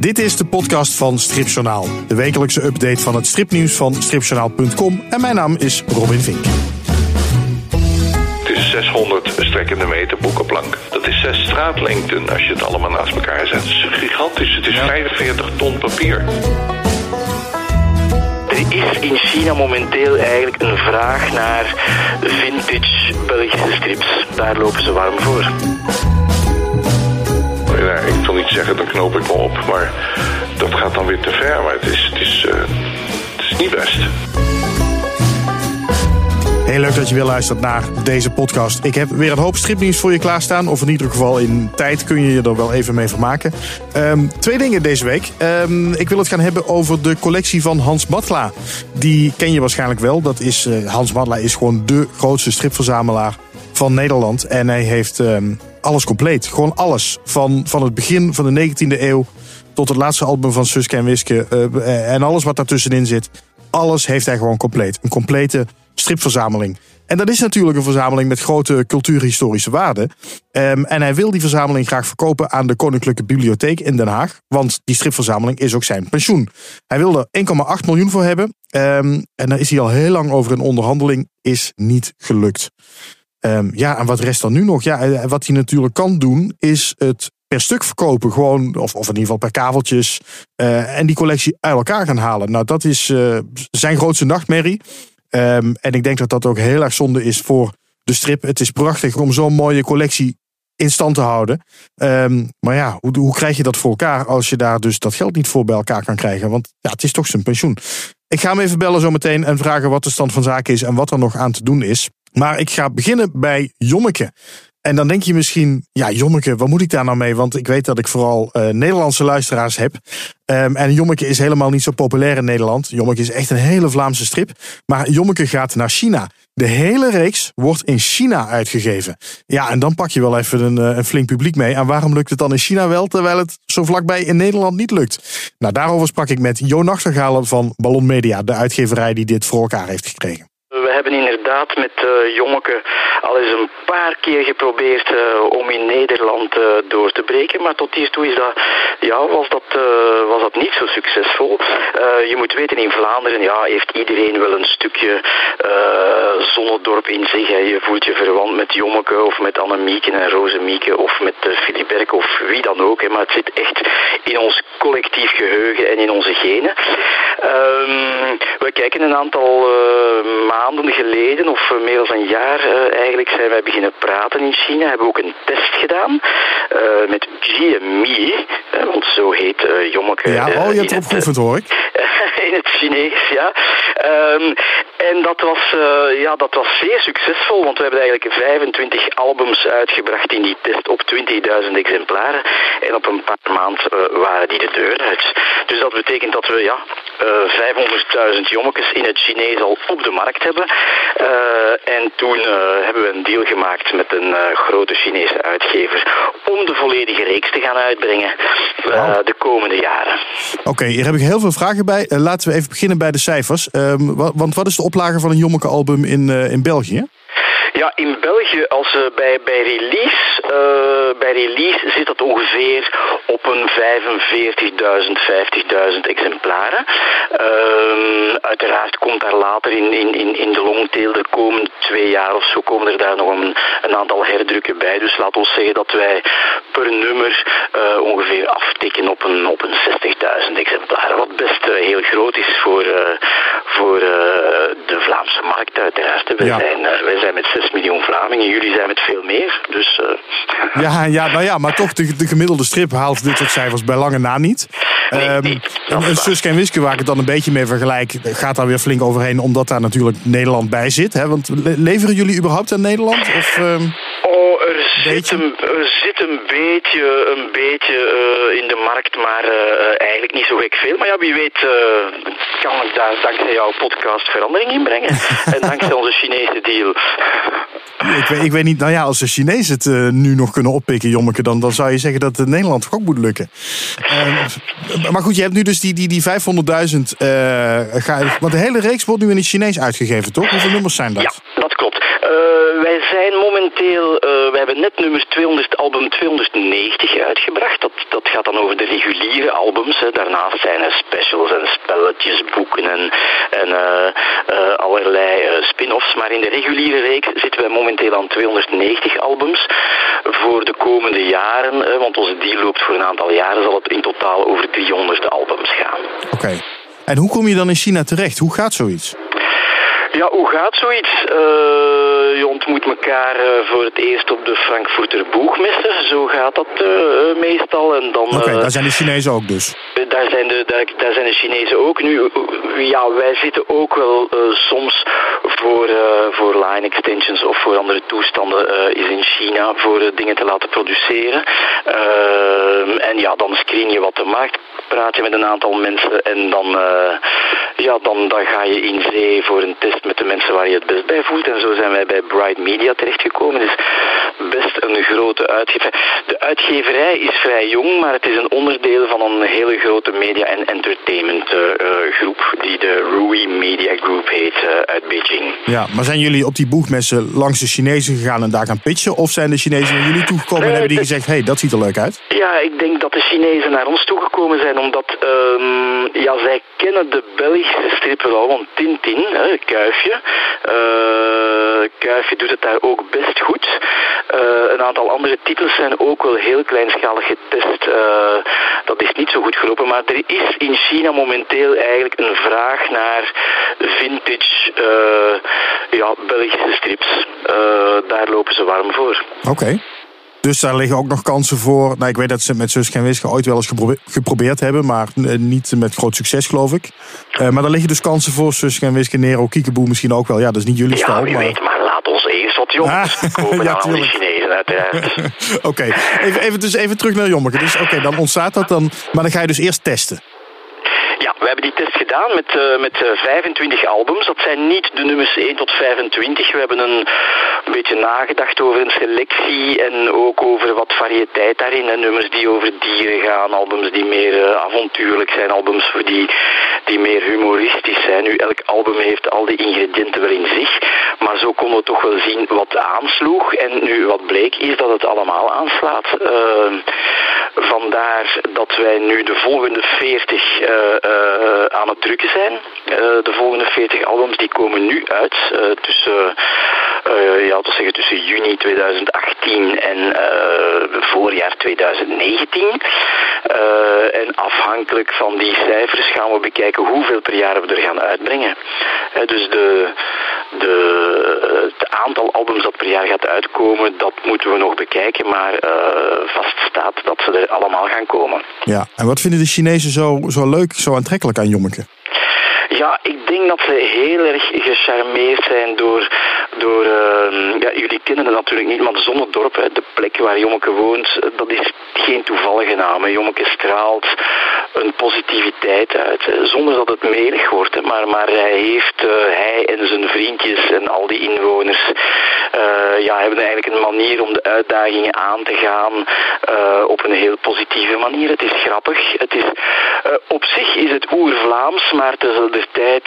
Dit is de podcast van Stripjournaal. De wekelijkse update van het stripnieuws van stripjournaal.com. En mijn naam is Robin Vink. Het is 600 strekkende meter boekenplank. Dat is zes straatlengten als je het allemaal naast elkaar zet. Het is gigantisch. Het is 45 ton papier. Er is in China momenteel eigenlijk een vraag naar vintage Belgische strips. Daar lopen ze warm voor. Ja, ik wil niet zeggen, dan knoop ik me op, maar dat gaat dan weer te ver. Maar het is, het is, eh, het is niet best. Heel leuk dat je weer luistert naar deze podcast. Ik heb weer een hoop stripnieuws voor je klaarstaan. Of in ieder geval in tijd kun je je er wel even mee vermaken. Ehm, twee dingen deze week. Ehm, ik wil het gaan hebben over de collectie van Hans Matla. Die ken je waarschijnlijk wel. Dat is, eh, Hans Matla is gewoon de grootste stripverzamelaar van Nederland. En hij heeft ehm, alles compleet. Gewoon alles. Van, van het begin van de 19e eeuw tot het laatste album van Suske en Wiske. eh, en alles wat daartussenin zit. Alles heeft hij gewoon compleet. Een complete stripverzameling. En dat is natuurlijk een verzameling met grote cultuurhistorische waarde. Ehm, en hij wil die verzameling graag verkopen aan de Koninklijke Bibliotheek in Den Haag. Want die stripverzameling is ook zijn pensioen. Hij wil er 1,8 miljoen voor hebben. Ehm, en daar is hij al heel lang over in onderhandeling. Is niet gelukt. Ehm, ja, en wat rest dan nu nog? Ja, eh, wat hij natuurlijk kan doen, is het per stuk verkopen. Gewoon, of, of in ieder geval per kaveltjes. eh, en die collectie uit elkaar gaan halen. Nou, dat is eh, zijn grootste nachtmerrie. Ehm, en ik denk dat dat ook heel erg zonde is voor de strip. Het is prachtig om zo'n mooie collectie in stand te houden. Ehm, maar ja, hoe, hoe krijg je dat voor elkaar als je daar dus dat geld niet voor bij elkaar kan krijgen? Want ja, het is toch zijn pensioen. Ik ga hem even bellen zometeen en vragen wat de stand van zaken is en wat er nog aan te doen is. Maar ik ga beginnen bij Jommeke. En dan denk je misschien, ja, Jommeke, wat moet ik daar nou mee? Want ik weet dat ik vooral eh, Nederlandse luisteraars heb. Ehm, en Jommeke is helemaal niet zo populair in Nederland. Jommeke is echt een hele Vlaamse strip. Maar Jommeke gaat naar China. De hele reeks wordt in China uitgegeven. Ja, en dan pak je wel even een, eh, een flink publiek mee. En waarom lukt het dan in China wel, terwijl het zo vlakbij in Nederland niet lukt? Nou, daarover sprak ik met Jo Nachtegalen van Ballon Media, de uitgeverij die dit voor elkaar heeft gekregen. Hebben inderdaad met uh, Jommeke al eens een paar keer geprobeerd uh, om in Nederland uh, door te breken. Maar tot hiertoe is dat, ja, was, dat, was dat niet zo succesvol. je moet weten, in Vlaanderen ja, heeft iedereen wel een stukje zonnedorp in zich. Hè. Je voelt je verwant met Jommeke of met Annemieke en Rozemieke of met Philip of wie dan ook. Hè. Maar het zit echt in ons collectief geheugen en in onze genen. Um, we kijken een aantal maanden geleden, of meer dan een jaar uh, eigenlijk, zijn wij beginnen praten in China. Hebben we ook een test gedaan uh, met uh, want zo heet uh, Jommeke. Ja, oh, je hebt erop geoefend hoor ik. in het Chinees, ja. Um, en dat was, ja, dat was zeer succesvol, want we hebben eigenlijk 25 albums uitgebracht in die test op 20.000 exemplaren. En op een paar maanden waren die de deur uit. Dus dat betekent dat we ja, 500.000 jommekes in het Chinees al op de markt hebben. Uh, en toen uh, hebben we een deal gemaakt met een uh, grote Chinese uitgever om de volledige reeks te gaan uitbrengen wow. de komende jaren. Oké, okay, hier heb ik heel veel vragen bij. laten we even beginnen bij de cijfers. Um, want wat is de oplage van een Jommeke album in, in België? Ja, in België, als uh, bij, bij, release, uh, bij release zit dat ongeveer op een 45.000, 50.000 exemplaren. Uh, uiteraard komt daar later in, in, in, in de longtail de komende twee jaar of zo komen er daar nog een, een aantal herdrukken bij. Dus laat ons zeggen dat wij per nummer uh, ongeveer aftikken op een, op een 60.000 exemplaren. Wat best heel groot is voor, voor de Vlaamse markt uiteraard. Ja. zijn, wij zijn met 6 miljoen Vlamingen. Jullie zijn met veel meer. Dus, uh... ja, ja, nou ja, maar toch, de, de gemiddelde strip haalt dit soort cijfers bij lange na niet. Nee, um, nee, een, een Suske en Wiske, waar ik het dan een beetje mee vergelijk, gaat daar weer flink overheen, omdat daar natuurlijk Nederland bij zit. Hè? Want leveren jullie überhaupt aan Nederland? Of, um... Oh, er zit, een, er zit een beetje, een beetje uh, in de markt, maar uh, eigenlijk niet zo gek veel. Maar ja, wie weet uh, kan ik daar dankzij jouw podcast verandering in brengen. en dankzij onze Chinese deal. Ik weet, ik weet niet, nou ja, als de Chinezen het nu nog kunnen oppikken, Jommeke, dan, dan zou je zeggen dat het Nederland ook moet lukken. Maar goed, je hebt nu dus die, die, die 500.000. Uh, want de hele reeks wordt nu in het Chinees uitgegeven, toch? Hoeveel nummers zijn dat? Ja. Wij zijn momenteel, we hebben net nummer 200, album 290 uitgebracht. Dat, dat gaat dan over de reguliere albums. Hè. Daarnaast zijn er specials en spelletjes, boeken en, en uh, allerlei spin-offs. Maar in de reguliere reeks zitten wij momenteel aan 290 albums voor de komende jaren. want onze deal loopt voor een aantal jaren. Zal het in totaal over 300 albums gaan. Oké. En hoe kom je dan in China terecht? Hoe gaat zoiets? Ja, hoe gaat zoiets? Uh, je ontmoet elkaar uh, voor het eerst op de Frankfurter Boegmesse. Zo gaat dat uh, meestal. En dan, Oké, daar zijn de Chinezen ook dus. Daar zijn de, daar, daar, zijn de Chinezen ook. Nu, ja, wij zitten ook wel soms voor, voor line extensions of voor andere toestanden is in China voor dingen te laten produceren. en ja, dan screen je wat de markt, praat je met een aantal mensen en dan, ja, dan, dan ga je in zee voor een test met de mensen waar je het best bij voelt. En zo zijn wij bij Bright Media terechtgekomen. Is best een grote uitgeverij. De uitgeverij is vrij jong, maar het is een onderdeel van een hele grote media- en entertainment groep die de Rui Media Group heet uh, uit Beijing. Ja, maar zijn jullie op die boegmessen langs de Chinezen gegaan en daar gaan pitchen? Of zijn de Chinezen naar jullie toegekomen en hebben die gezegd, hé, hey, dat ziet er leuk uit? Ja, ik denk dat de Chinezen naar ons toegekomen zijn omdat um, ja, zij kennen de Belgische strippen al, want Tintin, hè, Kuifje. Uh, Kuifje doet het daar ook best goed. Uh, een aantal andere titels zijn ook wel heel kleinschalig getest. Uh, dat is niet zo goed gelopen, maar er is in China momenteel eigenlijk een vraag naar vintage ja, Belgische strips. daar lopen ze warm voor. Oké. Dus daar liggen ook nog kansen voor. Nou, ik weet dat ze met Suske en Wiske ooit wel eens geprobeerd hebben, maar eh, niet met groot succes, geloof ik. Uh, maar daar liggen dus kansen voor Suske en Wiske, Nero, Kiekeboe misschien ook wel. Ja, dat is niet jullie ja, maar... weet, maar laat ons eerst wat jongens ah, kopen ja, dan die Chinezen uiteraard. oké, okay. even, even, dus even terug naar Jommeke. Dus oké, okay, dan ontstaat dat dan, maar dan ga je dus eerst testen. Ja, we hebben die test gedaan met, uh, met 25 albums. Dat zijn niet de nummers 1 tot 25. We hebben een, beetje nagedacht over een selectie en ook over wat variëteit daarin. Nummers die over dieren gaan, albums die meer uh, avontuurlijk zijn, albums die, die meer humoristisch zijn. Nu, elk album heeft al die ingrediënten wel in zich. Maar zo konden we toch wel zien wat aansloeg. En nu, wat bleek, is dat het allemaal aanslaat. Uh, vandaar dat wij nu de volgende 40 uh, aan het drukken zijn. Uh, de volgende 40 albums die komen nu uit. Tussen, ja, te zeggen, tussen juni 2018 en voorjaar 2019. en afhankelijk van die cijfers gaan we bekijken hoeveel per jaar we er gaan uitbrengen. dus de, de, het aantal albums dat per jaar gaat uitkomen, dat moeten we nog bekijken. Maar vaststaat dat ze er allemaal gaan komen. Ja, en wat vinden de Chinezen zo, zo leuk, zo aantrekkelijk aan Jommeke? Ja, ik denk dat ze heel erg gecharmeerd zijn door, door uh, ja, jullie kennen het natuurlijk niet, maar Zonnedorp, hè, de plek waar Jommeke woont, dat is geen toevallige naam. Jommeke straalt een positiviteit uit, zonder dat het melig wordt. Maar, maar hij heeft, uh, hij en zijn vriendjes en al die inwoners, uh, ja, hebben eigenlijk een manier om de uitdagingen aan te gaan uh, op een heel positieve manier. Het is grappig. Het is, op zich is het oer-Vlaams, maar tegelijkertijd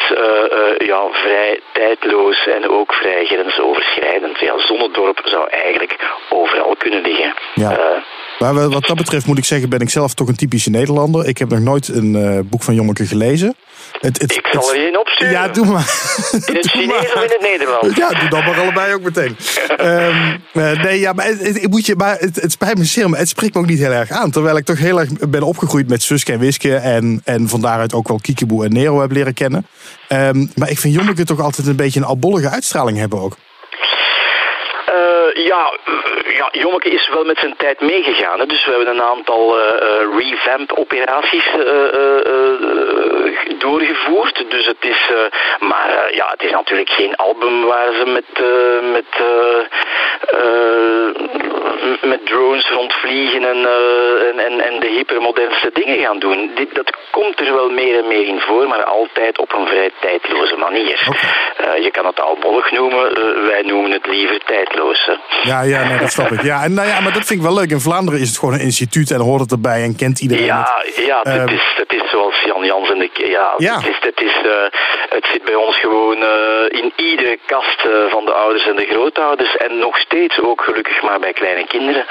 ja, vrij tijdloos en ook vrij grensoverschrijdend. Ja, Zonnedorp zou eigenlijk overal kunnen liggen. Ja. Maar wat dat betreft moet ik zeggen, ben ik zelf toch een typische Nederlander. Ik heb nog nooit een uh, boek van Jommeke gelezen. Het, het, ik zal er je in opsturen. Ja, doe maar. In het Chinees of in het Nederlands? Ja, doe dan maar allebei ook meteen. um, uh, nee, ja, maar, het, moet je, maar het, het spijt me zeer, maar het spreekt me ook niet heel erg aan. Terwijl ik toch heel erg ben opgegroeid met Suske en Wiske. En, en van daaruit ook wel Kiekeboe en Nero heb leren kennen. Um, maar ik vind Jommeke toch altijd een beetje een albollige uitstraling hebben ook. Uh, ja, ja, Jommeke is wel met zijn tijd meegegaan. Hè. Dus we hebben een aantal uh, revamp-operaties doorgevoerd. Dus het is, maar ja, het is natuurlijk geen album waar ze met, met, met drones rondvliegen en, en, en, en, de hypermodernste dingen gaan doen. Dit, dat komt er wel meer en meer in voor, maar altijd op een vrij tijdloze manier. je kan het albollig noemen, wij noemen het liever tijdloos. Ja, ja nee, dat snap ik. Ja, en, nou ja, maar dat vind ik wel leuk. In Vlaanderen is het gewoon een instituut en hoort het erbij en kent iedereen ja, het. Ja, het, ehm, is, het is zoals Jan Jans en de... Ja, ja. Het, is, het, is, het zit bij ons gewoon in iedere kast van de ouders en de grootouders. En nog steeds ook gelukkig maar bij kleine kinderen.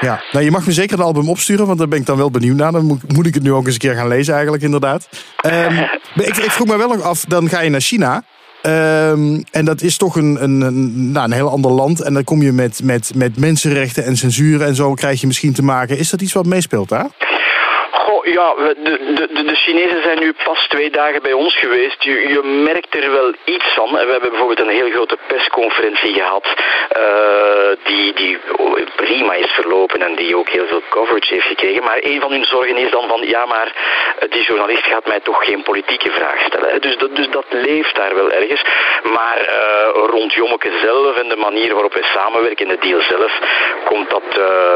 Ja, nou, je mag me zeker een album opsturen, want daar ben ik dan wel benieuwd naar. Dan moet, moet ik het nu ook eens een keer gaan lezen eigenlijk, inderdaad. Um, ik, ik vroeg me wel nog af, dan ga je naar China... Um, en dat is toch een, een, een, nou, een heel ander land. En dan kom je met, met, met mensenrechten en censuur en zo krijg je misschien te maken. Is dat iets wat meespeelt daar? Ja, de, de, de Chinezen zijn nu pas twee dagen bij ons geweest. Je, je merkt er wel iets van. We hebben bijvoorbeeld een heel grote persconferentie gehad uh, die, die prima is verlopen en die ook heel veel coverage heeft gekregen. Maar een van hun zorgen is dan van, ja maar die journalist gaat mij toch geen politieke vraag stellen. Dus dat, dus dat leeft daar wel ergens. Maar uh, rond Jommeke zelf en de manier waarop wij samenwerken, de deal zelf, komt dat,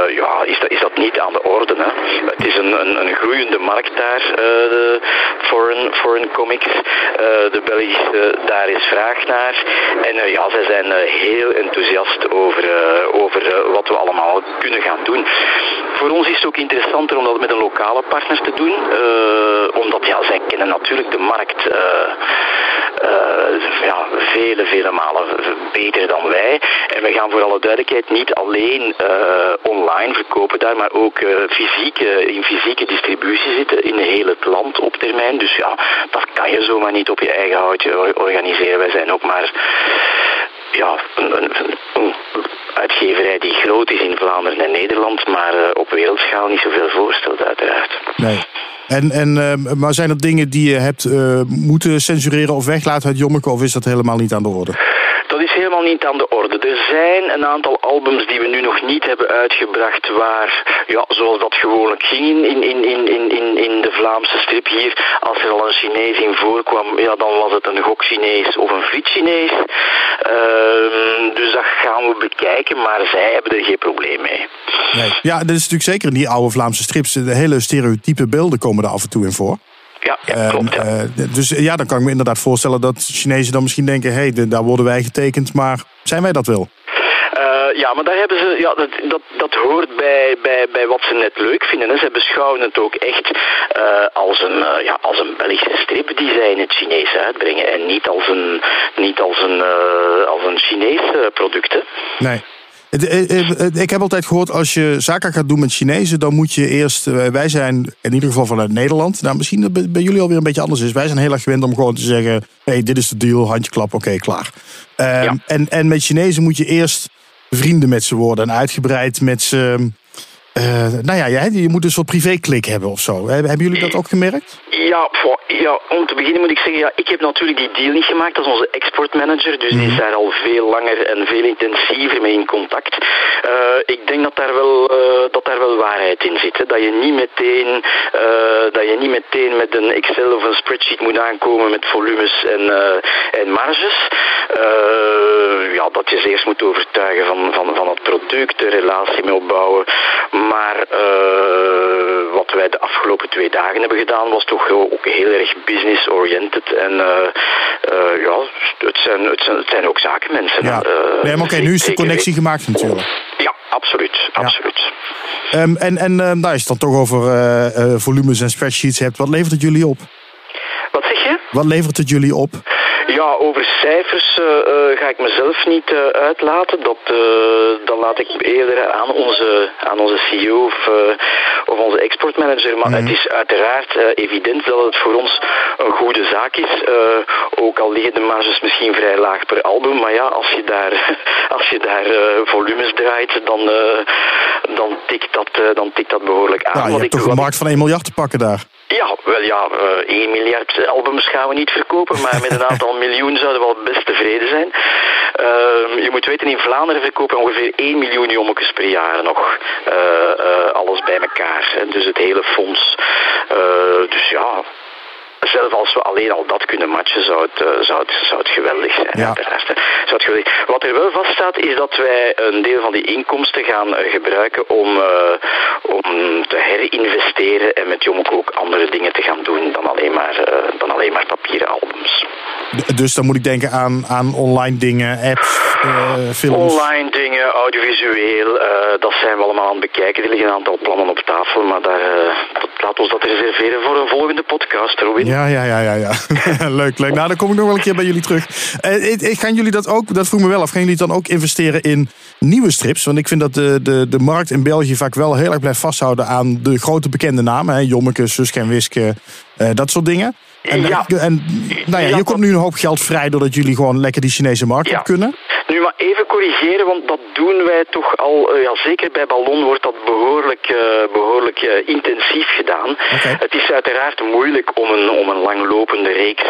ja, is dat, is dat niet aan de orde. Hè. Het is een, een, een groeiende markt daar, uh, de foreign, foreign comics. Uh, de Belgische, daar is vraag naar. En uh, ja, zij zijn heel enthousiast over, over wat we allemaal kunnen gaan doen. Voor ons is het ook interessanter om dat met een lokale partner te doen. omdat ja, zij kennen natuurlijk de markt ja, vele, vele malen beter dan wij. En we gaan voor alle duidelijkheid niet alleen online verkopen daar, maar ook fysieke, in fysieke distributie zitten in heel het land op termijn. Dus ja, dat kan je zomaar niet op je eigen houtje organiseren. Wij zijn ook maar ja, een, uitgeverij die groot is in Vlaanderen en Nederland, maar uh, op wereldschaal niet zoveel voorstelt uiteraard. Nee. En, en, uh, maar zijn er dingen die je hebt uh, moeten censureren of weglaten uit Jommeke, of is dat helemaal niet aan de orde? Dat is helemaal niet aan de orde. Er zijn een aantal albums die we nu nog niet hebben uitgebracht waar, ja, zoals dat gewoonlijk ging in, in, in, in, in de Vlaamse strip hier, als er al een Chinees in voorkwam, ja, dan was het een gok-Chinees of een friet-Chinees. Uh, dus dat gaan we bekijken, maar zij hebben er geen probleem mee. Nee. Ja, dat is natuurlijk zeker in die oude Vlaamse strips. De hele stereotype beelden komen er af en toe in voor. Ja, ja klopt. Ja. Uh, dus ja, dan kan ik me inderdaad voorstellen dat Chinezen dan misschien denken: hé, hey, daar worden wij getekend, maar zijn wij dat wel? Uh, ja, maar daar hebben ze, ja, dat, dat, dat hoort bij, bij, bij wat ze net leuk vinden. Hè. Ze beschouwen het ook echt uh, als, een, uh, ja, als een Belgische strip die zij in het Chinees uitbrengen. En niet als een, niet als een, als een Chinees product. Hè. Nee. Ik heb altijd gehoord, als je zaken gaat doen met Chinezen, dan moet je eerst. Wij zijn in ieder geval vanuit Nederland. Nou, misschien dat bij jullie alweer een beetje anders is. Wij zijn heel erg gewend om gewoon te zeggen: hé, hey, dit is de deal, handje klap, oké, klaar. Ja. en, en met Chinezen moet je eerst vrienden met ze worden en uitgebreid met ze uh, nou ja, je, je moet een soort privéklik hebben of zo. Hebben jullie dat ook gemerkt? Ja, voor, ja, om te beginnen moet ik zeggen, ja, ik heb natuurlijk die deal niet gemaakt als onze exportmanager, dus die is mhm. daar al veel langer en veel intensiever mee in contact. Uh, ik denk dat daar wel, uh, dat daar wel waarheid in zit. Hè. Dat, je niet meteen, dat je niet meteen met een Excel of een spreadsheet moet aankomen met volumes en, en marges. ja, dat je ze eerst moet overtuigen van, van, van het product, de relatie mee opbouwen. Maar uh, wat wij de afgelopen twee dagen hebben gedaan was toch ook heel erg business-oriented. En uh, ja, het zijn, het, zijn, het zijn ook zakenmensen. Ja. nee, maar oké, nu is de connectie gemaakt natuurlijk. Ja, absoluut. absoluut. Ja. Um, en en nou, als je het dan toch over volumes en spreadsheets hebt, wat levert het jullie op? Wat zeg je? Wat levert het jullie op? Ja, over cijfers uh, ga ik mezelf niet uh, uitlaten. Dat, dan laat ik eerder aan onze, aan onze CEO of, of onze exportmanager. Maar het mhm. is uiteraard evident dat het voor ons een goede zaak is. ook al liggen de marges misschien vrij laag per album. Maar ja, als je daar, als je daar volumes draait, dan, dan, tikt dat, dan tikt dat behoorlijk aan. Ja, je hebt toch een markt van 1 miljard te pakken daar? Ja, wel ja, uh, eh, 1 miljard albums gaan we niet verkopen, maar met een aantal miljoen zouden we wel best tevreden zijn. Uh, je moet weten, in Vlaanderen verkopen ongeveer 1 miljoen jommekes per jaar nog. Uh, alles bij elkaar. Hè. Dus het hele fonds. dus ja, zelf als we alleen al dat kunnen matchen, zou het, uh, zou het, zou het geweldig zijn. Ja. Zou het geweldig. Wat er wel vaststaat, is dat wij een deel van die inkomsten gaan gebruiken om, om te herinvesteren en met Jommeke ook andere dingen te gaan doen dan alleen maar, dan alleen maar papieren albums. Dus dan moet ik denken aan, aan online dingen, apps, films? Online dingen, audiovisueel, dat zijn we allemaal aan het bekijken. Er liggen een aantal plannen op tafel, maar daar, dat, laat ons dat reserveren voor een volgende podcast, Robin. Ja, ja, ja, ja. ja. leuk, leuk. Nou, dan kom ik nog wel een keer bij jullie terug. Uh, gaan jullie dat ook, dat vroeg me wel af, gaan jullie dan ook investeren in nieuwe strips? Want ik vind dat de, de, de markt in België vaak wel heel erg blijft vasthouden aan de grote bekende namen. Hè? Jommeke, Suske en Wiske, uh, dat soort dingen. En, ja. en nou ja, hier komt nu een hoop geld vrij doordat jullie gewoon lekker die Chinese markt op kunnen. Nu, maar even corrigeren, want dat doen wij toch al, uh, ja, zeker bij Ballon wordt dat behoorlijk, uh, behoorlijk uh, intensief gedaan. Okay. Het is uiteraard moeilijk om een, om een langlopende reeks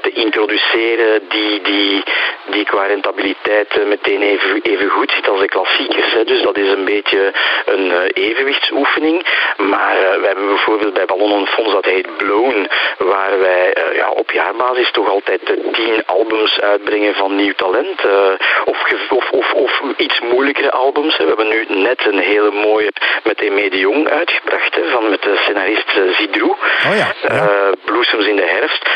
te introduceren die, die, die qua rentabiliteit meteen even, even goed zit als de klassiekers. Hè. Dus dat is een beetje een evenwichtsoefening. Maar we hebben bijvoorbeeld bij Ballon een fonds dat heet Blown, waar wij ja, op jaarbasis toch altijd tien albums uitbrengen van nieuw talent. Of, of, of, of, iets moeilijkere albums. We hebben nu net een hele mooie met Eme de Jong uitgebracht, van, met de scenarist eh, Zidrou. Oh ja, ja. Bloesems in de herfst.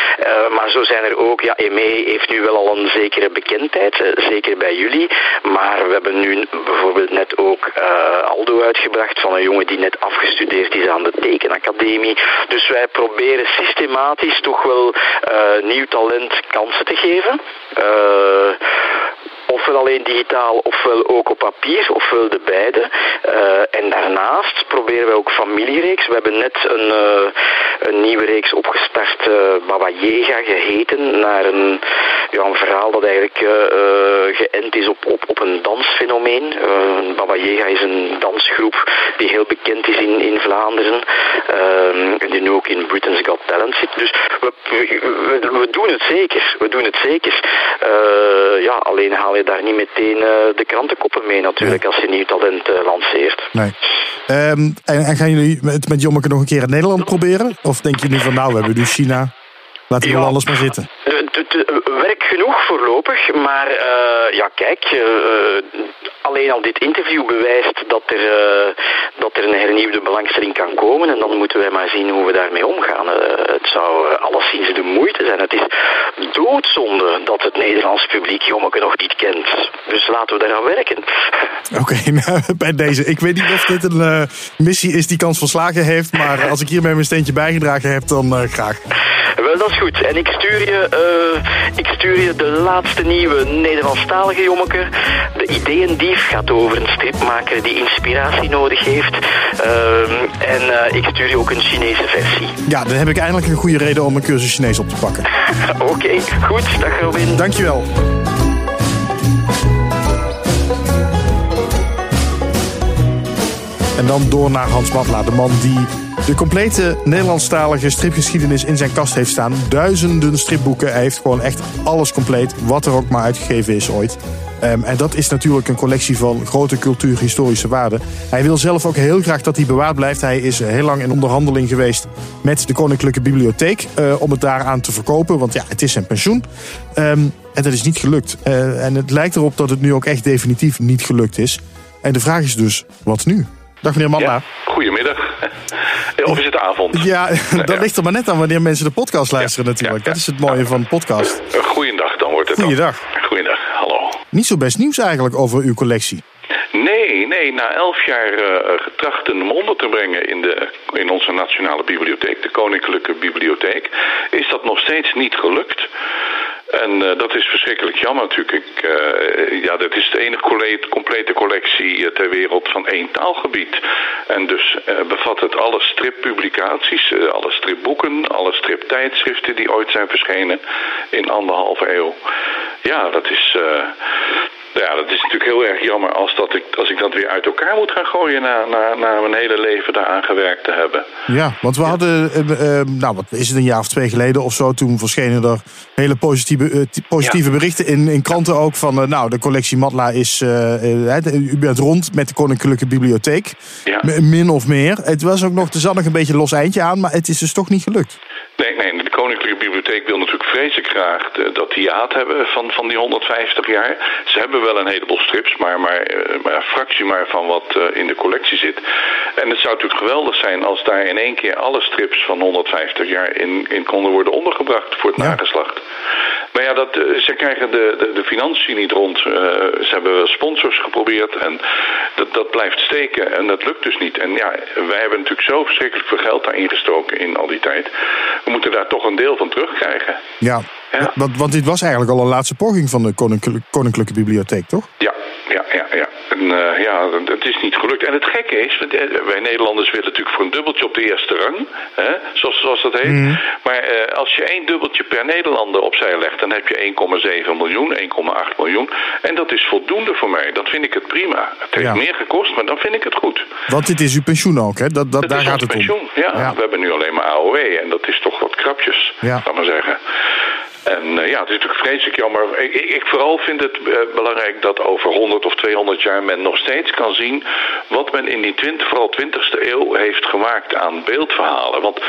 Maar zo zijn er ook, ja, Eme heeft nu wel al een zekere bekendheid, zeker bij jullie. Maar we hebben nu bijvoorbeeld net ook Aldo uitgebracht van een jongen die net afgestudeerd is aan de tekenacademie. Dus wij proberen systematisch toch wel nieuw talent kansen te geven ofwel alleen digitaal ofwel ook op papier, ofwel de beide. Uh, en daarnaast proberen we ook familiereeks. We hebben net een, uh, een nieuwe reeks opgestart, uh, Baba Yega geheten, naar een, ja, een verhaal dat eigenlijk geënt is op, op, op een dansfenomeen. Baba Yega is een dansgroep die heel bekend is in, in Vlaanderen en die nu ook in Britain's Got Talent zit. Dus we, we, we doen het zeker. We doen het zeker. ja, alleen haal je daar niet meteen uh, de krantenkoppen mee natuurlijk als je nieuw talent uh, lanceert. Nee. Um, en, en, gaan jullie met, met Jommeke nog een keer in Nederland proberen? Of denk je nu van nou, we hebben nu China, laten we ja, alles maar zitten? Genoeg voorlopig, maar uh, ja kijk, alleen al dit interview bewijst dat er, uh, dat er een hernieuwde belangstelling kan komen. En dan moeten wij maar zien hoe we daarmee omgaan. Uh, het zou uh, alleszins de moeite zijn. Het is doodzonde dat het Nederlands publiek Jommeke nog niet kent. Dus laten we daaraan werken. Oké, okay, nou, bij deze. Ik weet niet of dit een missie is die kans van slagen heeft. Maar als ik hiermee mijn steentje bijgedragen heb, dan graag. Wel, dat is goed. En ik stuur je, ik stuur de laatste nieuwe Nederlandstalige Jommeke. De ideeën die gaat over een stripmaker die inspiratie nodig heeft. Uh, en uh, ik stuur je ook een Chinese versie. Ja, dan heb ik eindelijk een goede reden om een cursus Chinees op te pakken. Oké, okay, goed. Dag Robin. Dankjewel. En dan door naar Hans Matla, de man die de complete Nederlandstalige stripgeschiedenis in zijn kast heeft staan. Duizenden stripboeken. Hij heeft gewoon echt alles compleet, wat er ook maar uitgegeven is ooit. Um, en dat is natuurlijk een collectie van grote cultuurhistorische waarden. Hij wil zelf ook heel graag dat die bewaard blijft. Hij is heel lang in onderhandeling geweest met de Koninklijke Bibliotheek uh, om het daaraan te verkopen. Want ja, het is zijn pensioen. Um, en dat is niet gelukt. Uh, en het lijkt erop dat het nu ook echt definitief niet gelukt is. En de vraag is dus, wat nu? Dag meneer Matla. Ja, goedemiddag. Of is het avond? Ja, dat ligt er maar net aan wanneer mensen de podcast luisteren natuurlijk. Dat is het mooie van de podcast. Goeiedag dan wordt het Goeiedag. Dan. Goeiedag, hallo. Niet zo best nieuws eigenlijk over uw collectie. Nee, nee, na elf jaar uh, getracht hem onder te brengen in, de, in onze nationale bibliotheek, de Koninklijke Bibliotheek, is dat nog steeds niet gelukt. En uh, dat is verschrikkelijk jammer natuurlijk. Uh, ja, dat is de enige complete collectie ter wereld van één taalgebied. En dus bevat het alle strippublicaties, alle stripboeken, alle striptijdschriften die ooit zijn verschenen in anderhalve eeuw. Ja, dat is ja, dat is natuurlijk heel erg jammer als, dat ik, als ik dat weer uit elkaar moet gaan gooien na, na, na mijn hele leven daaraan gewerkt te hebben. Ja, want we hadden, uh, uh, nou wat is het, een jaar of twee geleden of zo, toen verschenen er hele positieve, uh, positieve berichten in, in kranten ook van, nou de collectie Matla is, u bent rond met de Koninklijke Bibliotheek, ja. min of meer. Het was ook nog, er zat nog een beetje los eindje aan, maar het is dus toch niet gelukt. Nee, nee, Koninklijke Bibliotheek wil natuurlijk vreselijk graag de, dat hiaat hebben van, van die 150 jaar. Ze hebben wel een heleboel strips, maar, maar, eh, maar een fractie maar van wat uh, in de collectie zit. En het zou natuurlijk geweldig zijn als daar in één keer alle strips van 150 jaar in, in konden worden ondergebracht voor het ja. nageslacht. Maar ja, dat, ze krijgen de, de, de financiën niet rond. ze hebben sponsors geprobeerd en dat, dat blijft steken en dat lukt dus niet. En ja, wij hebben natuurlijk zo verschrikkelijk veel geld daarin gestoken in al die tijd. We moeten daar toch een deel van terugkrijgen. Ja, ja. Want, want dit was eigenlijk al een laatste poging van de Koninklijke, Koninklijke Bibliotheek, toch? Ja, ja, ja, ja. En uh, ja, het is niet gelukt. En het gekke is, wij Nederlanders willen natuurlijk voor een dubbeltje op de eerste rang, hè, zoals, zoals dat heet. Mm. Maar uh, als je één dubbeltje per Nederlander opzij legt, dan heb je 1,7 miljoen, 1,8 miljoen. En dat is voldoende voor mij. Dan vind ik het prima. Het heeft ja. meer gekost, maar dan vind ik het goed. Want dit is uw pensioen ook, hè? Dat, dat, daar gaat het pensioen. om. Ja, ja, we hebben nu alleen maar AOW en dat is toch wat krapjes, ja. laat maar zeggen. En uh, ja, het is natuurlijk vreselijk jammer. Ik, ik, ik vooral vind het uh, belangrijk dat over 100 of 200 jaar men nog steeds kan zien wat men in die 20, vooral 20e eeuw heeft gemaakt aan beeldverhalen. Want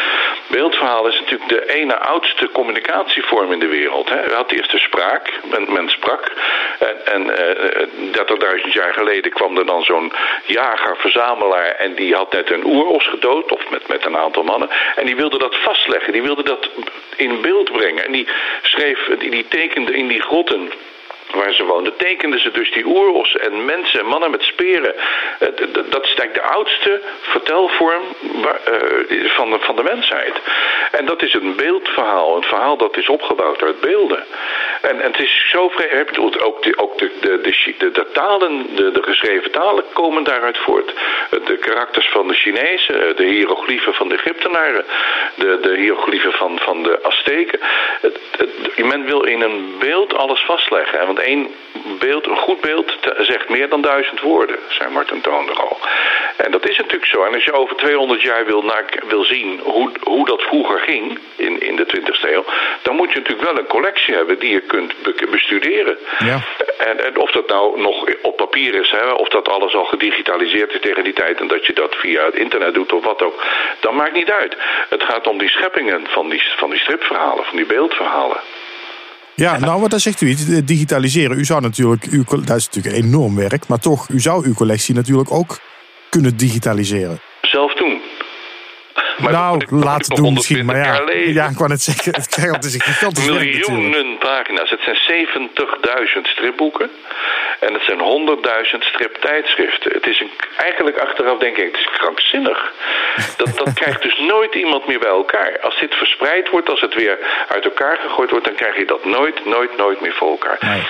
beeldverhalen is natuurlijk de ene oudste communicatievorm in de wereld. Hè. We hadden eerst de spraak, men, sprak. En, en uh, 30.000 jaar geleden kwam er dan zo'n jager-verzamelaar en die had net een oeros gedood, of met, met een aantal mannen. En die wilde dat vastleggen, die wilde dat in beeld brengen. En die schreef, die, tekende in die grotten waar ze woonden, tekenden ze dus die oeros en mensen, mannen met speren. Dat is eigenlijk de oudste vertelvorm van de, van de mensheid. En dat is een beeldverhaal, een verhaal dat is opgebouwd uit beelden. En, en het is zo vrij, ook, de, ook de, de, de, de, talen, de, de geschreven talen komen daaruit voort. De karakters van de Chinezen, de hieroglyphen van de Egyptenaren, de, de hieroglyphen van, van de Azteken. Men wil in een beeld alles vastleggen. Want één beeld, een goed beeld, zegt meer dan duizend woorden, zei Martin Toonder al. En dat is natuurlijk zo. En als je over 200 jaar wil, naar, wil zien hoe, hoe dat vroeger ging in, in de 20e eeuw, dan moet je natuurlijk wel een collectie hebben die je kunt bestuderen. Ja. En, en of dat nou nog op papier is, hè, of dat alles al gedigitaliseerd is tegen die tijd en dat je dat via het internet doet of wat ook, dat maakt niet uit. Het gaat om die scheppingen van die, van die stripverhalen, van die beeldverhalen. Ja, nou, wat dan zegt u iets. Digitaliseren. U zou natuurlijk, uw, dat is natuurlijk enorm werk, maar toch, u zou uw collectie natuurlijk ook kunnen digitaliseren. Zelf doen. Maar nou, laten doen misschien, maar ja. Ja, ik wou net zeggen, het is een gigantisch Miljoenen pagina's. Het zijn 70.000 stripboeken. En het zijn 100.000 striptijdschriften. Het is een, eigenlijk achteraf denk ik, het is krankzinnig. Dat, dat krijgt dus nooit iemand meer bij elkaar. Als dit verspreid wordt, als het weer uit elkaar gegooid wordt... dan krijg je dat nooit, nooit, nooit meer voor elkaar. Nee.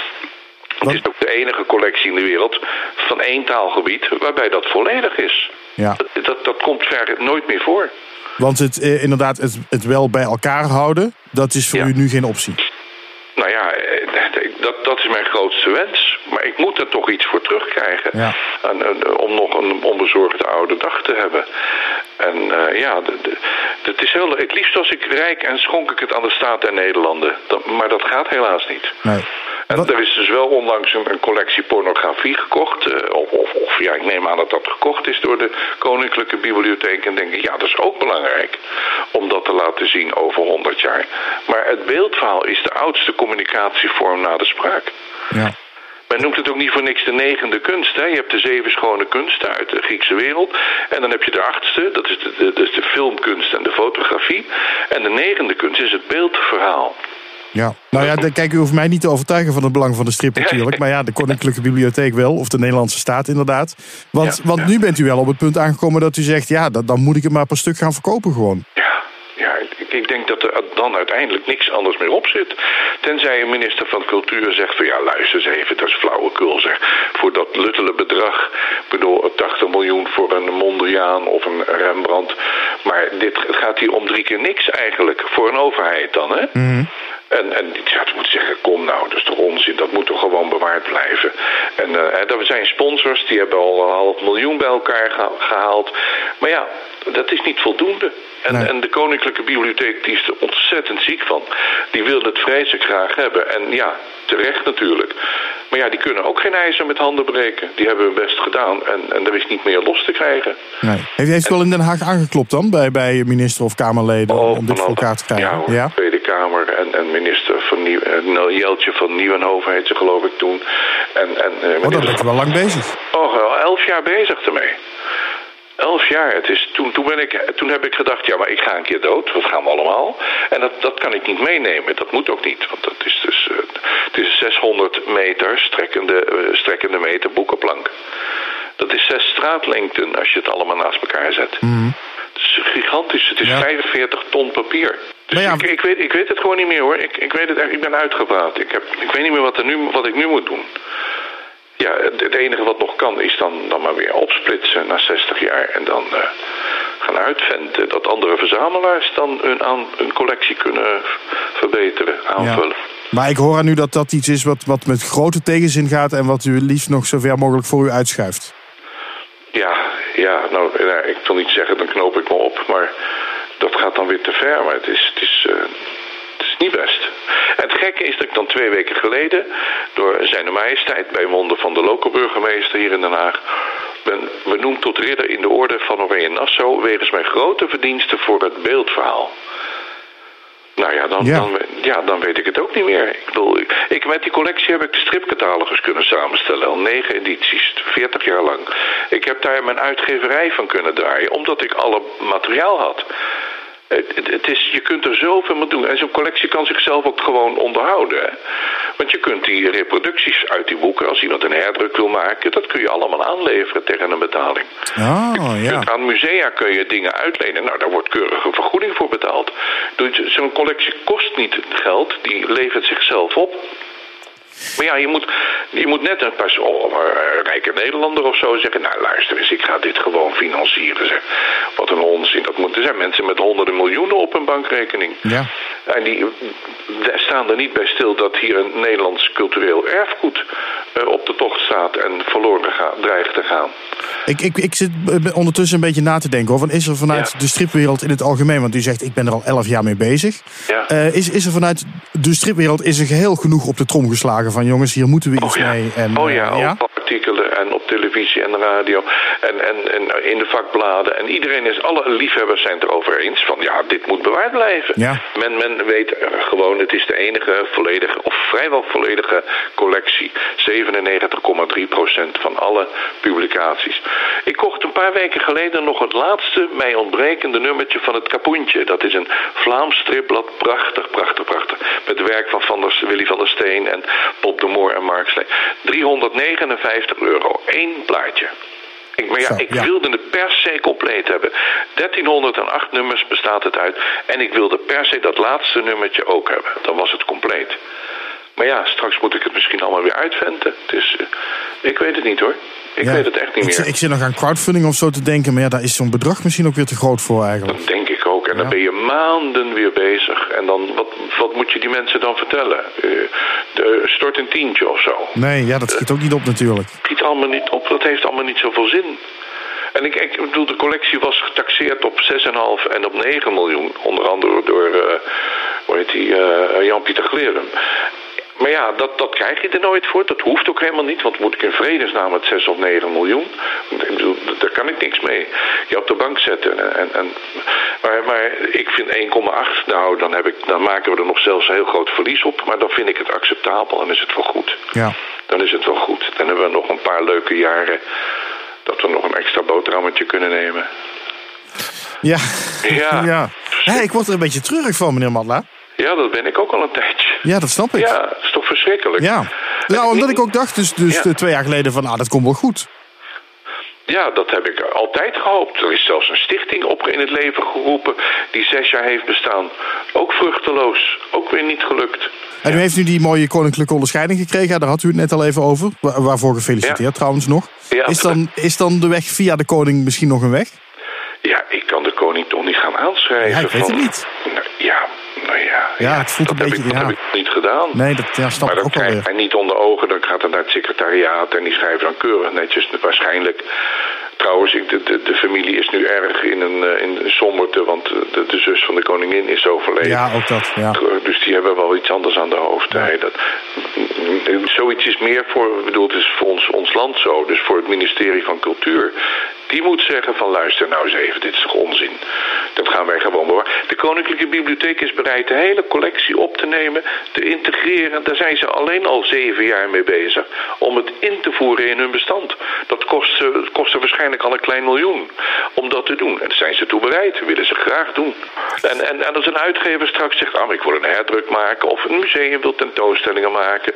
Het is ook de enige collectie in de wereld van één taalgebied waarbij dat volledig is. Ja. Dat, dat, dat komt ver nooit meer voor. Want het, eh, inderdaad, het, het wel bij elkaar houden, dat is voor u nu geen optie. Nou ja, eh, dat, dat is mijn grootste wens. Maar ik moet er toch iets voor terugkrijgen. Ja. En, om nog een onbezorgde oude dag te hebben. En uh, ja, het is heel, het liefst als ik rijk en schonk ik het aan de staat en Nederlanden. Dat, maar dat gaat helaas niet. Nee. En er is dus wel onlangs een, een collectie pornografie gekocht. Uh, of, of, of, ja, ik neem aan dat dat gekocht is door de Koninklijke Bibliotheek. En denk ik, ja, dat is ook belangrijk om dat te laten zien over 100 jaar. Maar het beeldverhaal is de oudste communicatievorm na de spraak. Ja. Men noemt het ook niet voor niks de negende kunst. Hè? Je hebt de zeven schone kunsten uit de Griekse wereld. En dan heb je de achtste, dat is de, de, de, de filmkunst en de fotografie. En de negende kunst is het beeldverhaal. Ja, nou ja, kijk, u hoeft mij niet te overtuigen van het belang van de strip natuurlijk. Maar ja, de Koninklijke Bibliotheek wel, of de Nederlandse staat inderdaad. Want, want nu bent u wel op het punt aangekomen dat u zegt, ja, dan moet ik het maar per stuk gaan verkopen gewoon. Ik denk dat er dan uiteindelijk niks anders meer op zit. Tenzij een minister van Cultuur zegt van ja, luister eens even, dat is flauwekul zeg. Voor dat luttele bedrag, ik bedoel 80 miljoen voor een Mondriaan of een Rembrandt. Maar dit, het gaat hier om drie keer niks eigenlijk, voor een overheid dan hè. Mm en, en ja, het moet zeggen, kom nou, dat is toch onzin, dat moet toch gewoon bewaard blijven. En uh, er zijn sponsors, die hebben al een half miljoen bij elkaar gehaald. Maar ja, dat is niet voldoende. En, en de Koninklijke Bibliotheek die is er ontzettend ziek van. Die wil het vreselijk graag hebben. En ja, terecht natuurlijk. Maar ja, die kunnen ook geen ijzer met handen breken. Die hebben hun best gedaan en, en er is niet meer los te krijgen. Nee. Heeft, heeft u wel in Den Haag aangeklopt dan? Bij, bij minister of Kamerleden oh, om dit voor elkaar te krijgen? Ja, ja? weet ik en, en minister van Nieuw, uh, Jeltje van Nieuwenhoven heet ze geloof ik toen. En, en, uh, oh, dan ben je wel lang bezig. Oh, al elf jaar bezig ermee. Elf jaar. Het is, toen, toen, ben ik, toen heb ik gedacht, ja, maar ik ga een keer dood. Dat gaan we allemaal. En dat, dat kan ik niet meenemen. Dat moet ook niet. Want dat is dus uh, het is 600 meter strekkende, uh, strekkende meter boekenplank. Dat is zes straatlengten als je het allemaal naast elkaar zet. Mm. Het is gigantisch. Het is ja. 45 ton papier. Dus ja. ik, ik, weet, ik weet het gewoon niet meer hoor. Ik, ik weet het. Ik ben uitgepraat. Ik, heb, ik weet niet meer wat, er nu, wat ik nu moet doen. Ja, het enige wat nog kan is dan, dan maar weer opsplitsen na 60 jaar. En dan uh, gaan uitventen dat andere verzamelaars dan hun, aan, hun collectie kunnen verbeteren, aanvullen. Ja. Maar ik hoor aan u dat dat iets is wat, wat met grote tegenzin gaat en wat u liefst nog zo ver mogelijk voor u uitschuift. Ja, ja, nou, ik wil niet zeggen, dan knoop ik me op, maar dat gaat dan weer te ver. Maar het is, het is, uh, het is niet best. Het gekke is dat ik dan twee weken geleden door zijn majesteit bij monden van de lokale burgemeester hier in Den Haag ben benoemd tot ridder in de orde van Oranje Nassau wegens mijn grote verdiensten voor het beeldverhaal. Nou ja dan, Ja. Dan, ja, dan weet ik het ook niet meer. Ik bedoel, ik, ik- met die collectie heb ik de stripcatalogus kunnen samenstellen. Al negen edities, 40 jaar lang. Ik heb daar mijn uitgeverij van kunnen draaien, omdat ik alle materiaal had. Het, het, het is, je kunt er zoveel mee doen. En zo'n collectie kan zichzelf ook gewoon onderhouden. Hè? Want je kunt die reproducties uit die boeken, als iemand een herdruk wil maken, dat kun je allemaal aanleveren tegen een betaling. Oh, Je ja. kunt Aan musea kun je dingen uitlenen. Nou, daar wordt keurige vergoeding voor betaald. Dus Zo'n collectie kost niet geld, die levert zichzelf op. Maar ja, je moet, je moet net een pas maar een rijke Nederlander of zo zeggen... nou, luister eens, ik ga dit gewoon financieren. Zeg. Wat een onzin. Dat moet, er zijn mensen met honderden miljoenen op hun bankrekening. Ja. En die staan er niet bij stil dat hier een Nederlands cultureel erfgoed... eh, op de tocht staat en verloren ga, dreigt te gaan. Ik, ik, ik zit eh, ondertussen een beetje na te denken. Van is er vanuit Ja. de stripwereld in het algemeen, want u zegt ik ben er al elf jaar mee bezig. Ja. Eh, is, is er vanuit de stripwereld is er geheel genoeg op de trom geslagen van jongens, hier moeten we iets Oh ja, mee. En, oh ja, ja? En op televisie en radio en, en, en in de vakbladen. En iedereen is, alle liefhebbers zijn het erover eens van ja, dit moet bewaard blijven. Ja. Men, men weet eh, gewoon, het is de enige volledige, of vrijwel volledige collectie. 97,3% van alle publicaties. Ik kocht een paar weken geleden nog het laatste mij ontbrekende nummertje van het Kapoentje. Dat is een Vlaams stripblad. Prachtig, prachtig, prachtig. Met werk van, van der, Willy van der Steen en Bob de Moor en Mark Slee. 359 euro. Eén plaatje. Ik, maar ja, Zo, ik ja. wilde het per se compleet hebben. 1308 nummers bestaat het uit. En ik wilde per se dat laatste nummertje ook hebben. Dan was het compleet. Maar ja, straks moet ik het misschien allemaal weer uitventen. Dus eh, ik weet het niet hoor. Ik Ja. weet het echt niet ik, meer. ik zit nog aan crowdfunding of zo te denken, maar ja, daar is zo'n bedrag misschien ook weer te groot voor eigenlijk. Dat denk ik ook. En dan ben je maanden weer bezig. En dan, wat, wat moet je die mensen dan vertellen? De, stort een tientje of zo. Nee, ja, dat schiet ook niet op natuurlijk. schiet allemaal niet op. Dat heeft allemaal niet zoveel zin. En ik, ik bedoel, de collectie was getaxeerd op 6,5 en op 9 miljoen. Onder andere door, eh, hoe heet die, Jan-Pieter Glerum. Maar ja, dat, dat krijg je er nooit voor. Dat hoeft ook helemaal niet. Want moet ik in vredesnaam met 6 of 9 miljoen? Ik bedoel, daar kan ik niks mee. Je op de bank zetten. En, en, maar, maar ik vind 1,8. Nou, dan, heb ik, dan maken we er nog zelfs een heel groot verlies op. Maar dan vind ik het acceptabel en is het wel goed Ja. dan is het wel goed. Dan hebben we nog een paar leuke jaren dat we nog een extra boterhammetje kunnen nemen. Ja. Ja. ja. Ik word er een beetje treurig van, meneer Matla. Ja, dat ben ik ook al een tijdje. Ja, dat snap ik. Ja, dat is toch verschrikkelijk? Ja. Nou, omdat ik ook dacht, dus, dus Ja. twee jaar geleden van, ah, dat komt wel goed. Ja, dat heb ik altijd gehoopt. Er is zelfs een stichting op in het leven geroepen die zes jaar heeft bestaan. Ook vruchteloos. Ook weer niet gelukt. En u heeft nu die mooie koninklijke onderscheiding gekregen, daar had u het net al even over. Wa- Waarvoor gefeliciteerd Ja. trouwens nog. Ja. Is, dan, is dan de weg via de koning misschien nog een weg? Ja, ik kan de koning toch niet gaan aanschrijven. Ja, ik weet van- het niet. Ja, ja. Ja, het voelt dat een heb beetje- Ik, ja. heb ik niet gedaan. Nee, dat ja, snap maar ik ook wel hij niet onder ogen. Dan gaat het naar het secretariaat en die schrijven dan keurig netjes. Waarschijnlijk. Trouwens, ik, de, de, de familie is nu erg in een, eh, in een somberte, want eh, de, de zus van de koningin is overleden. Ja, ook dat. Ja. Dus die hebben wel iets anders aan de hoofd. Nee, dat, zoiets is meer voor, ik bedoel, het is voor ons, ons land zo. Dus voor het ministerie van Cultuur. Die moet zeggen van luister nou eens even, dit is toch onzin. Dat gaan wij gewoon bewaren. De Koninklijke Bibliotheek is bereid de hele collectie op te nemen, te integreren. Daar zijn ze alleen al zeven jaar mee bezig. Om het in te voeren in hun bestand. Dat kost, kost waarschijnlijk al een klein miljoen om dat te doen. En daar zijn ze toe bereid. Willen ze graag doen. En, en, en als een uitgever straks zegt, ah, ik wil een herdruk maken. Of een museum wil tentoonstellingen maken.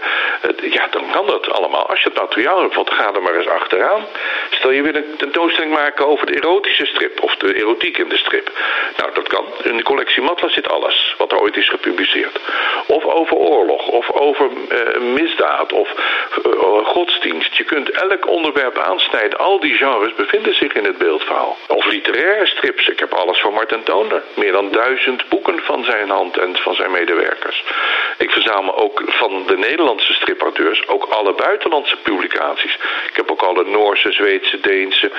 Ja, dan kan dat allemaal. Als je het materiaal hebt, ga er maar eens achteraan. Stel je wil een tentoonstelling maken over de erotische strip. Of de erotiek in de strip. Nou, dat kan. In de collectie Matla zit alles wat er ooit is gepubliceerd. Of over oorlog. Of over uh, misdaad. Of uh, godsdienst. Je kunt elk onderwerp aansnijden. Al die genres bevinden zich in het beeldverhaal. Of literaire strips. Ik heb alles van Martin Toner. Meer dan duizend boeken van zijn hand en van zijn medewerkers. Ik verzamel ook van de Nederlandse stripauteurs ook alle buitenlandse publicaties. Ik heb ook alle Noorse, Zweedse, Deense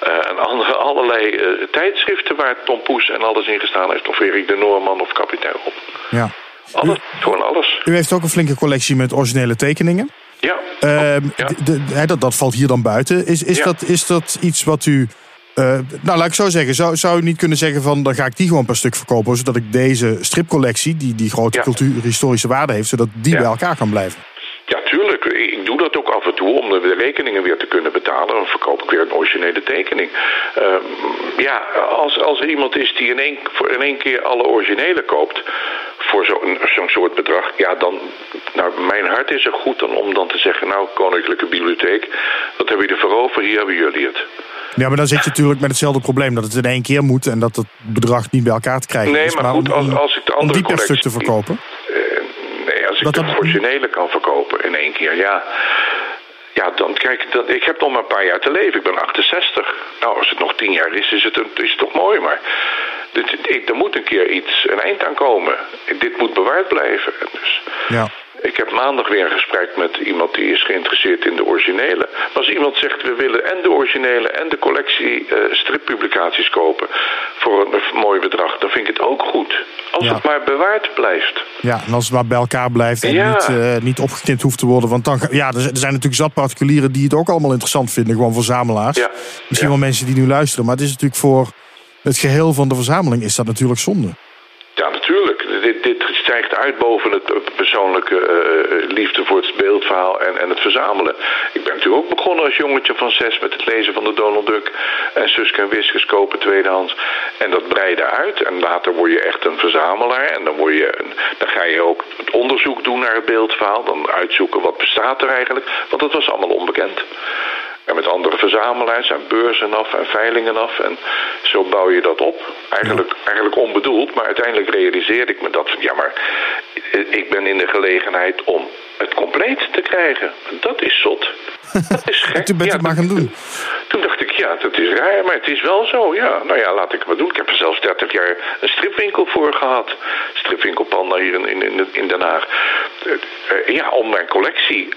en andere, allerlei tijdschriften waar Tom Poes en alles in gestaan heeft. Of Erik de Noorman of kapitein Rob. Ja. Alles, gewoon alles. U heeft ook een flinke collectie met originele tekeningen. Ja. Uh, ja. dat, dat valt hier dan buiten. Is, is, ja. dat, is dat iets wat u uh, nou, laat ik zo zeggen. Zou, zou u niet kunnen zeggen van dan ga ik die gewoon per stuk verkopen, zodat ik deze stripcollectie, die, die grote ja. cultuurhistorische waarde heeft, zodat die bij elkaar kan blijven? Ja, tuurlijk. Dat om de rekeningen weer te kunnen betalen. Dan verkoop ik weer een originele tekening. Uh, ja, als, als er iemand is die in één, voor in één keer alle originele koopt voor zo'n zo soort bedrag, ja, dan, nou, mijn hart is er goed dan om dan te zeggen, nou, Koninklijke Bibliotheek, wat hebben jullie voor over, hier hebben jullie het. Ja, maar dan zit je natuurlijk met hetzelfde probleem. Dat het in één keer moet en dat het bedrag niet bij elkaar te krijgen nee, is. Maar, maar goed, om, als, als ik de andere die per stuk te verkopen? Uh, nee, als ik dat het originele kan verkopen in één keer, ja... Ja, dan kijk, dat, ik heb nog maar een paar jaar te leven. Ik ben 68. Nou, als het nog tien jaar is, is het, is het toch mooi. Maar dit, er moet een keer iets, een eind aan komen. Dit moet bewaard blijven. Dus, ja. Maandag weer een gesprek met iemand die is geïnteresseerd in de originele. Maar als iemand zegt we willen en de originele en de collectie uh, strippublicaties kopen voor een, een, mooi bedrag, dan vind ik het ook goed. Als Ja. het maar bewaard blijft. Ja, en als het maar bij elkaar blijft en Ja. niet, eh, niet opgeknipt hoeft te worden. Want dan, ja, er zijn natuurlijk zat particulieren die het ook allemaal interessant vinden. Gewoon verzamelaars. Ja. Misschien wel mensen die nu luisteren. Maar het is natuurlijk voor het geheel van de verzameling is dat natuurlijk zonde. Ja, natuurlijk. Dit, dit stijgt uit boven het eh, persoonlijke eh, liefde voor het beeldverhaal en, en het verzamelen. Ik ben natuurlijk ook begonnen als jongetje van zes met het lezen van de Donald Duck en Suske en Wiskes kopen tweedehands. En dat breidde uit en later word je echt een verzamelaar en dan, word je dan ga je ook het onderzoek doen naar het beeldverhaal. Dan uitzoeken wat bestaat er eigenlijk, want dat was allemaal onbekend. En met andere verzamelaars en beurzen af en veilingen af. En zo bouw je dat op. Eigenlijk, eigenlijk onbedoeld, maar uiteindelijk realiseerde ik me dat. Ja, maar ik ben in de gelegenheid om het compleet te krijgen. Dat is zot. Dat is gek. En toen bent Ja, maar gaan doen. Toen dacht ik, ja, dat is raar, maar het is wel zo. Ja, nou ja, laat ik het maar doen. Ik heb er zelfs 30 jaar een stripwinkel voor gehad. Stripwinkel Panda hier in, in, in Den Haag. Eh, eh, ja, om mijn collectie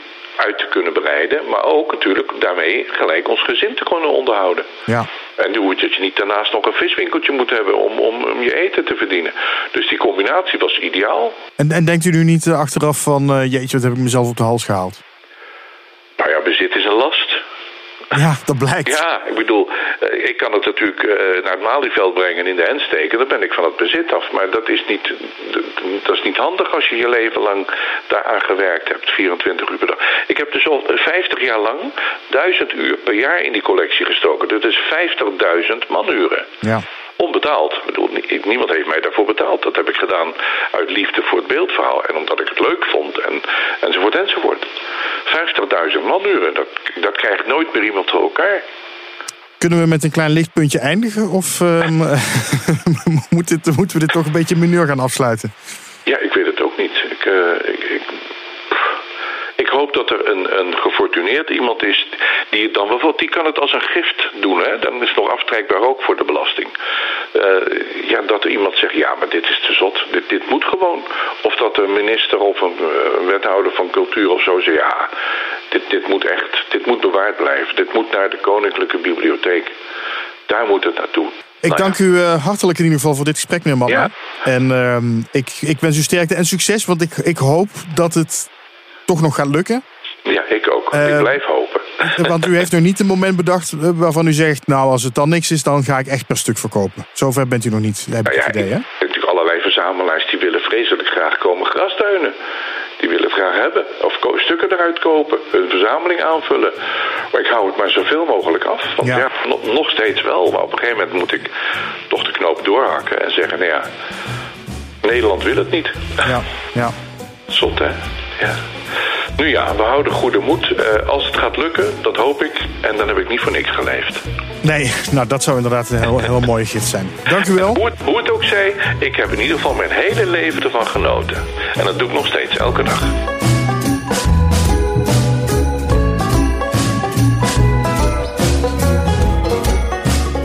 uit te kunnen breiden. Maar ook natuurlijk daarmee gelijk ons gezin te kunnen onderhouden. Ja. En doe het dat je niet daarnaast nog een viswinkeltje moet hebben om, om, om je eten te verdienen. Dus die combinatie was ideaal. En, en denkt u nu niet eh, achteraf van, eh, jeetje, wat heb ik mezelf op de hals gehaald? Nou ja, bezit is een last. Ja, dat blijkt. Ja, ik bedoel, eh, ik kan het natuurlijk eh, naar het Malieveld brengen en in de end steken. Dan ben ik van het bezit af. Maar dat is niet, dat is niet handig als je je leven lang daaraan gewerkt hebt. 24 uur per dag. Ik heb dus al 50 jaar lang 1000 uur per jaar in die collectie gestoken. Dat is 50.000 manuren. Ja. Onbetaald. Ik bedoel, nie- niemand heeft mij daarvoor betaald. Dat heb ik gedaan uit liefde voor het beeldverhaal. En omdat ik het leuk vond. En, enzovoort enzovoort. 50.000 manuren. Dat, dat krijgt nooit meer iemand voor elkaar. Kunnen we met een klein lichtpuntje eindigen? Of ehm, moet dit, moeten we dit toch een beetje mineur gaan afsluiten? Ja, ik weet het ook niet. Ik, eh, ik, ik, ik hoop dat er een, een gefortuneerd iemand is die het dan bijvoorbeeld, die kan het als een gift doen. Hè? Dan is het nog aftrekbaar ook voor de belasting. Eh, ja, dat er iemand zegt, ja, maar dit is te zot. Dit, dit moet gewoon. Of dat een minister of een, eh, een wethouder van cultuur of zo zegt, ja, dit, dit moet echt, dit moet bewaard blijven. Dit moet naar de Koninklijke Bibliotheek. Daar moet het naartoe. Ik Nou dank u eh, hartelijk in ieder geval voor dit gesprek, meneer Manna. Ja. En ehm, ik, ik wens u sterkte en succes, want ik, ik hoop dat het toch nog gaat lukken. Ja, ik ook. Ik blijf hopen. Want u heeft nog niet een moment bedacht eh, waarvan u zegt... nou, als het dan niks is, dan ga ik echt per stuk verkopen. Zover bent u nog niet, heb ik Nou het idee, hè? Natuurlijk allerlei verzamelaars die willen vreselijk graag komen grasduinen. Die willen graag hebben. Of stukken eruit kopen. Hun verzameling aanvullen. Maar ik hou het maar zoveel mogelijk af. Want Ja. ja, nog, nog steeds wel. Maar op een gegeven moment moet ik toch de knoop doorhakken. En zeggen, nou ja, Nederland wil het niet. Ja, ja. Zot, hè? Ja. Nu ja, we houden goede moed. Eh, als het gaat lukken, dat hoop ik. En dan heb ik niet voor niks geleefd. Nee, nou, dat zou inderdaad een heel, heel mooie gift zijn. Dank u wel. Hoe het, hoe het ook zij, ik heb in ieder geval mijn hele leven ervan genoten. En dat doe ik nog steeds, elke dag.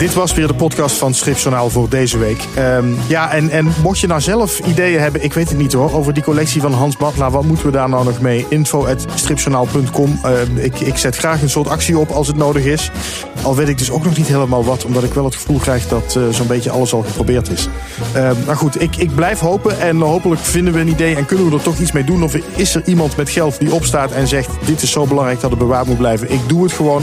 Dit was weer de podcast van Stripjournaal voor deze week. Ehm, ja, en, en mocht je nou zelf ideeën hebben, ik weet het niet hoor, over die collectie van Hans Badla, wat moeten we daar nou nog mee? info.stripjournaal.com. Ehm, ik, ik zet graag een soort actie op als het nodig is. Al weet ik dus ook nog niet helemaal wat, omdat ik wel het gevoel krijg dat eh, zo'n beetje alles al geprobeerd is. Ehm, maar goed, ik, ik blijf hopen en hopelijk vinden we een idee en kunnen we er toch iets mee doen. Of is er iemand met geld die opstaat en zegt: Dit is zo belangrijk dat het bewaard moet blijven. Ik doe het gewoon.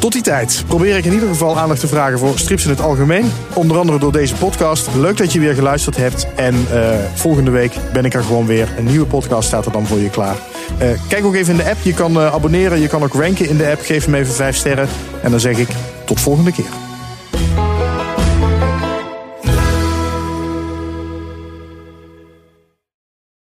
Tot die tijd probeer ik in ieder geval aandacht te vragen voor strips in het algemeen. Onder andere door deze podcast. Leuk dat je weer geluisterd hebt. En eh, volgende week ben ik er gewoon weer. Een nieuwe podcast staat er dan voor je klaar. Eh, kijk ook even in de app. Je kan eh, abonneren. Je kan ook ranken in de app. Geef hem even 5 sterren. En dan zeg ik tot volgende keer.